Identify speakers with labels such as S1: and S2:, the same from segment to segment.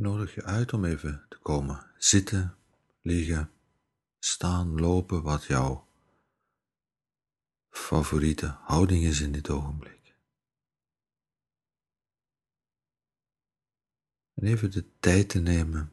S1: nodig je uit om even te komen zitten, liggen, staan, lopen, wat jouw favoriete houding is in dit ogenblik. En even de tijd te nemen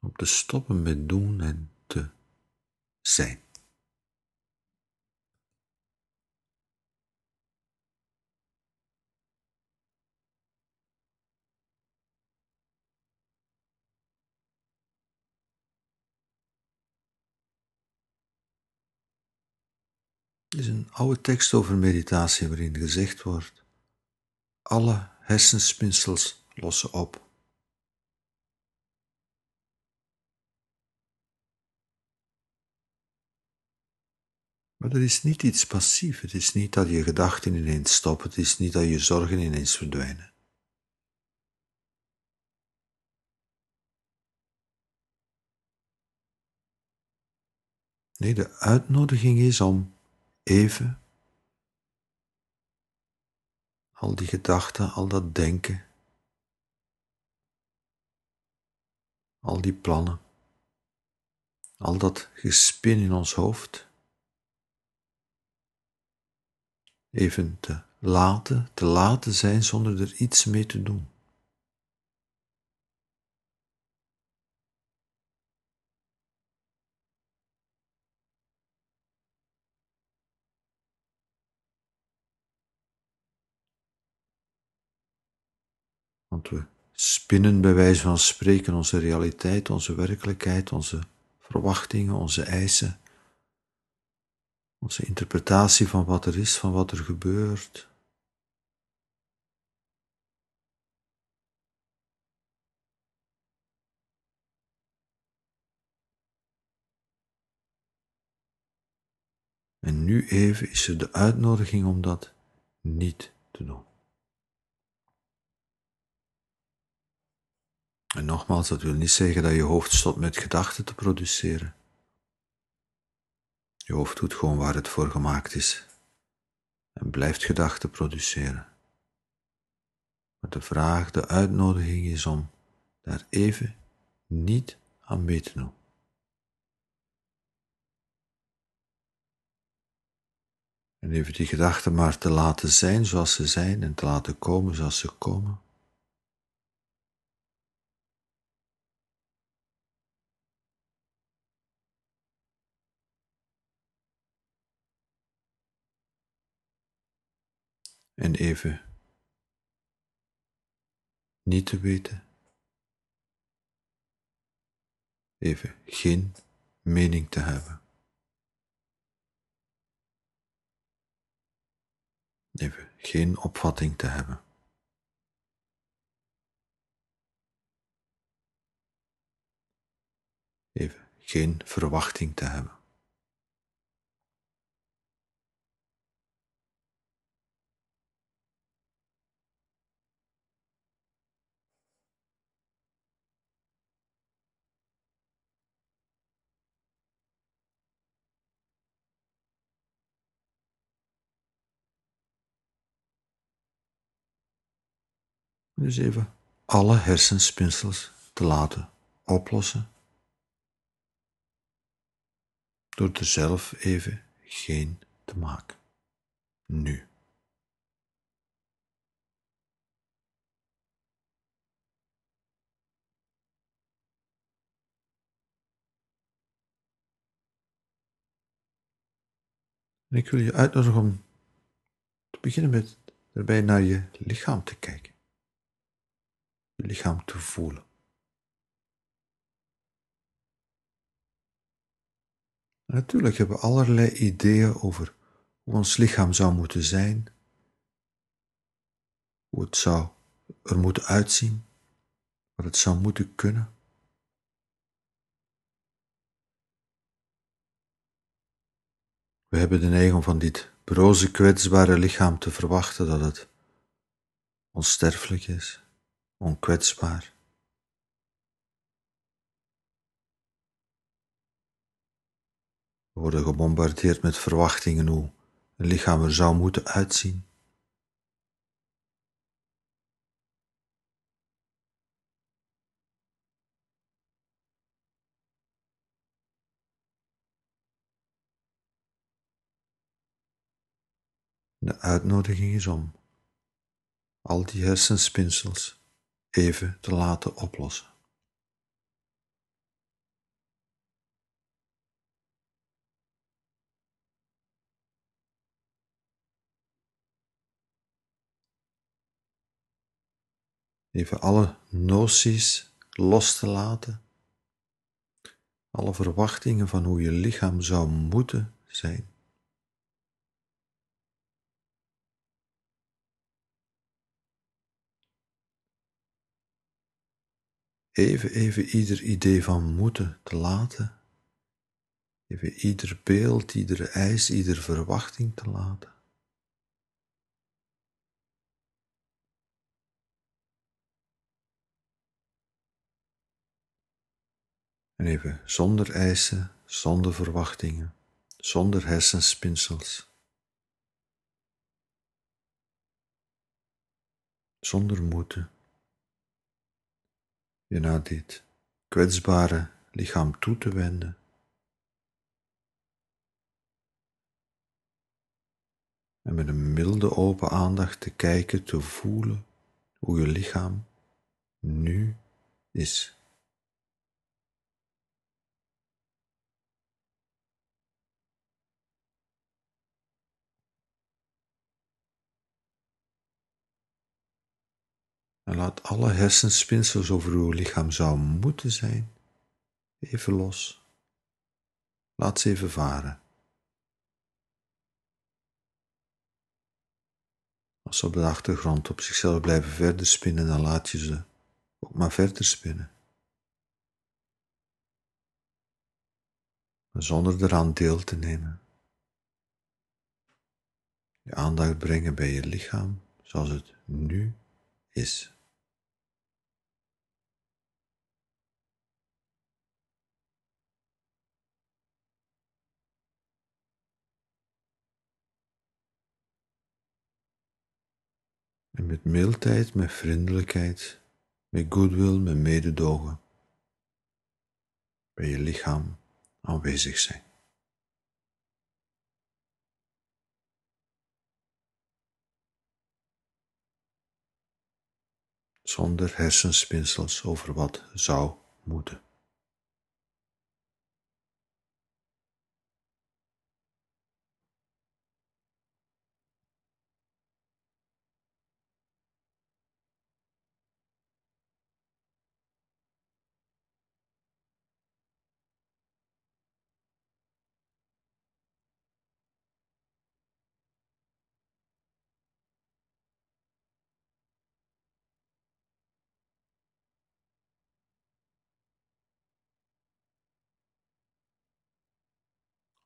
S1: om te stoppen met doen en te zijn. Is een oude tekst over meditatie waarin gezegd wordt: alle hersenspinsels lossen op. Maar er is niet iets passief. Het is niet dat je gedachten ineens stoppen. Het is niet dat je zorgen ineens verdwijnen. Nee, de uitnodiging is om even al die gedachten, al dat denken, al die plannen, al dat gespin in ons hoofd, even te laten, te laten zijn zonder er iets mee te doen. Want we spinnen bij wijze van spreken onze realiteit, onze werkelijkheid, onze verwachtingen, onze eisen, onze interpretatie van wat er is, van wat er gebeurt. En nu even is er de uitnodiging om dat niet te doen. En nogmaals, dat wil niet zeggen dat je hoofd stopt met gedachten te produceren. Je hoofd doet gewoon waar het voor gemaakt is en blijft gedachten produceren. Maar de vraag, de uitnodiging is om daar even niet aan mee te doen. En even die gedachten maar te laten zijn zoals ze zijn en te laten komen zoals ze komen. En even niet te weten, even geen mening te hebben, even geen opvatting te hebben. Even geen verwachting te hebben. Dus even alle hersenspinsels te laten oplossen. Door er zelf even geen te maken. Nu. Ik wil je uitnodigen om te beginnen met erbij naar je lichaam te kijken lichaam te voelen. natuurlijk hebben we allerlei ideeën over hoe ons lichaam zou moeten zijn, hoe het zou er moeten uitzien, wat het zou moeten kunnen. We hebben de neiging van dit broze kwetsbare lichaam te verwachten dat het onsterfelijk is onkwetsbaar We worden gebombardeerd met verwachtingen hoe een lichaam er zou moeten uitzien. De uitnodiging is om al die hersenspinsels even te laten oplossen. Even alle noties los te laten, alle verwachtingen van hoe je lichaam zou moeten zijn. Even, even ieder idee van moeten te laten. Even ieder beeld, iedere eis, iedere verwachting te laten. En even zonder eisen, zonder verwachtingen, zonder hersenspinsels. Zonder moeten. Je naar dit kwetsbare lichaam toe te wenden. En met een milde open aandacht te kijken, te voelen hoe je lichaam nu is. En laat alle hersenspinsels over uw lichaam zou moeten zijn, even los. Laat ze even varen. Als ze op de achtergrond op zichzelf blijven verder spinnen, dan laat je ze ook maar verder spinnen. Zonder eraan deel te nemen. Je aandacht brengen bij je lichaam zoals het nu is. En met mildheid, met vriendelijkheid, met goodwill, met mededogen bij je lichaam aanwezig zijn. Zonder hersenspinsels over wat zou moeten.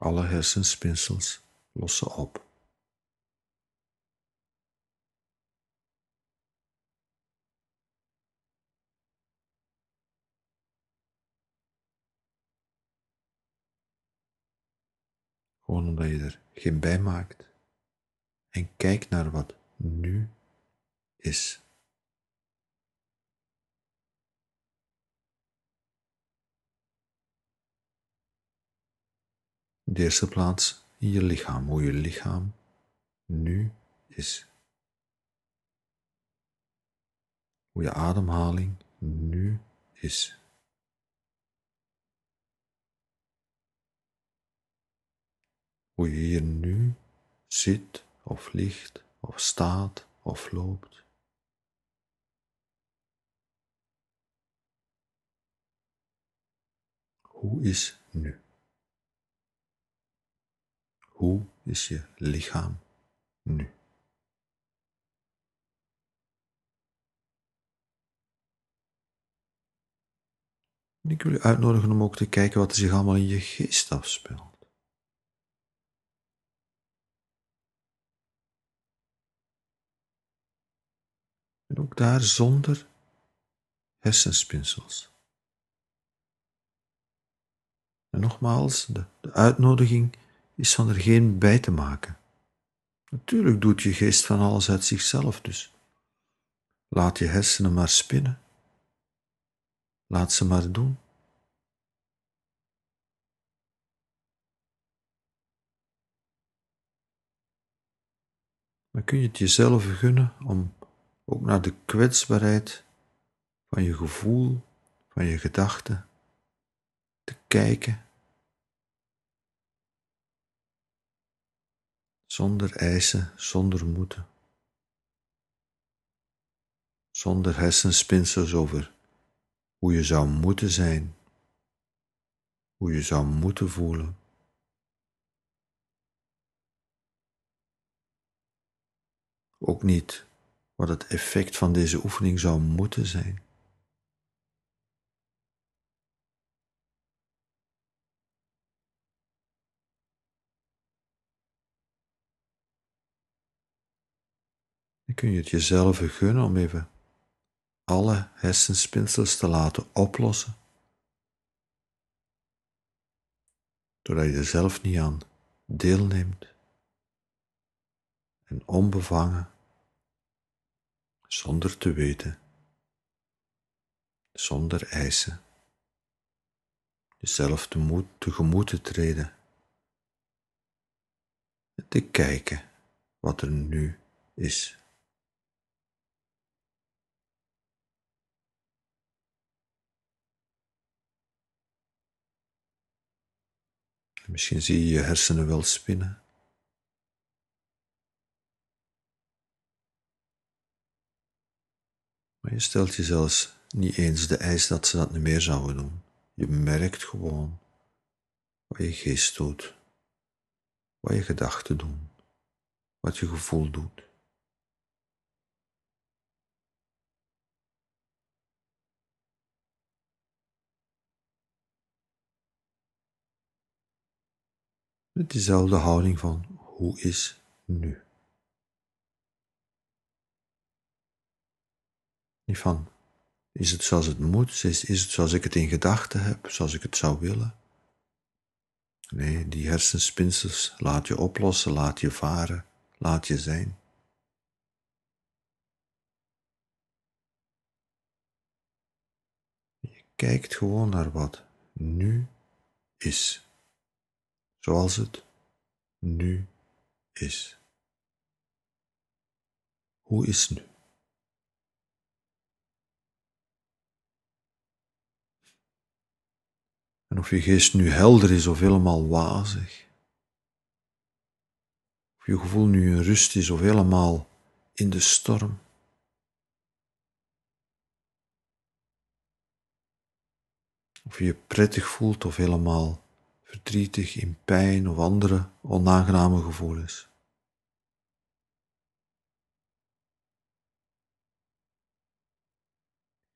S1: Alle hersenspinsels lossen op. Gewoon omdat je er geen bij maakt en kijk naar wat nu is. In de eerste plaats in je lichaam, hoe je lichaam nu is. Hoe je ademhaling nu is. Hoe je hier nu zit of ligt of staat of loopt. Hoe is nu? Hoe is je lichaam nu? ik wil u uitnodigen om ook te kijken wat er zich allemaal in je geest afspeelt. En ook daar zonder hersenspinsels. En nogmaals, de, de uitnodiging is van er geen bij te maken. Natuurlijk doet je geest van alles uit zichzelf dus. Laat je hersenen maar spinnen. Laat ze maar doen. Maar kun je het jezelf gunnen om ook naar de kwetsbaarheid van je gevoel, van je gedachten te kijken? Zonder eisen, zonder moeten. Zonder hersenspinsels over hoe je zou moeten zijn, hoe je zou moeten voelen. Ook niet wat het effect van deze oefening zou moeten zijn. Dan kun je het jezelf gunnen om even alle hersenspinsels te laten oplossen, doordat je er zelf niet aan deelneemt en onbevangen, zonder te weten, zonder eisen, jezelf tegemoet te treden en te kijken wat er nu is. Misschien zie je je hersenen wel spinnen. Maar je stelt je zelfs niet eens de eis dat ze dat niet meer zouden doen. Je merkt gewoon wat je geest doet, wat je gedachten doen, wat je gevoel doet. Met diezelfde houding van hoe is nu. Niet van is het zoals het moet, is, is het zoals ik het in gedachten heb, zoals ik het zou willen. Nee, die hersenspinsels laat je oplossen, laat je varen, laat je zijn. Je kijkt gewoon naar wat nu is zoals het nu is. Hoe is nu? En of je geest nu helder is of helemaal wazig. Of je gevoel nu in rust is of helemaal in de storm. Of je je prettig voelt of helemaal verdrietig, in pijn of andere onaangename gevoelens.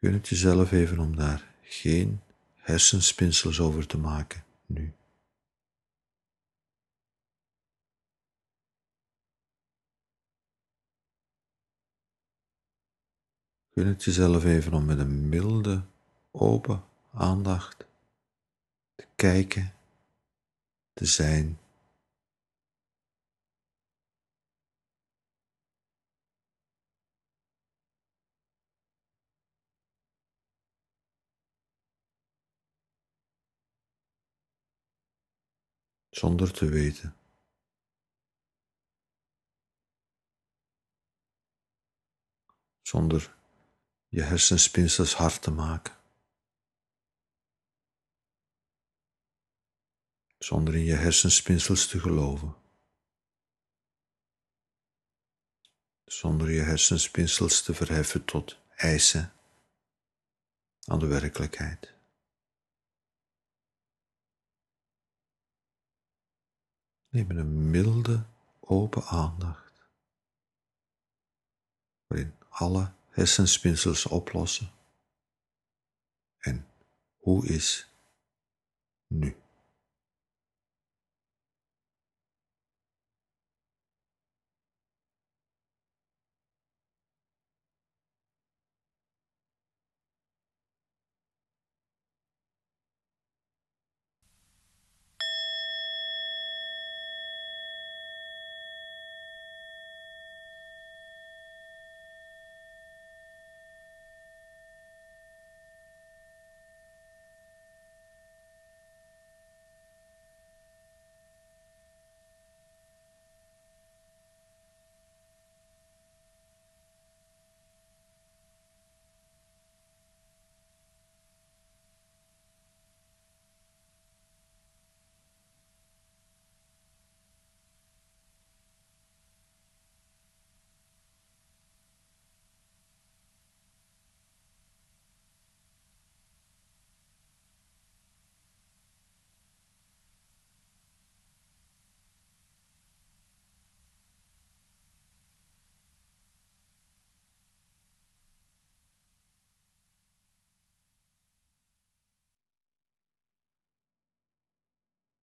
S1: Gun het jezelf even om daar geen hersenspinsels over te maken nu. Gun het jezelf even om met een milde, open aandacht te kijken zijn. Zonder te weten. Zonder je hersenspinsels hard te maken. Zonder in je hersenspinsels te geloven. Zonder je hersenspinsels te verheffen tot eisen aan de werkelijkheid. Neem een milde, open aandacht, waarin alle hersenspinsels oplossen. En hoe is nu?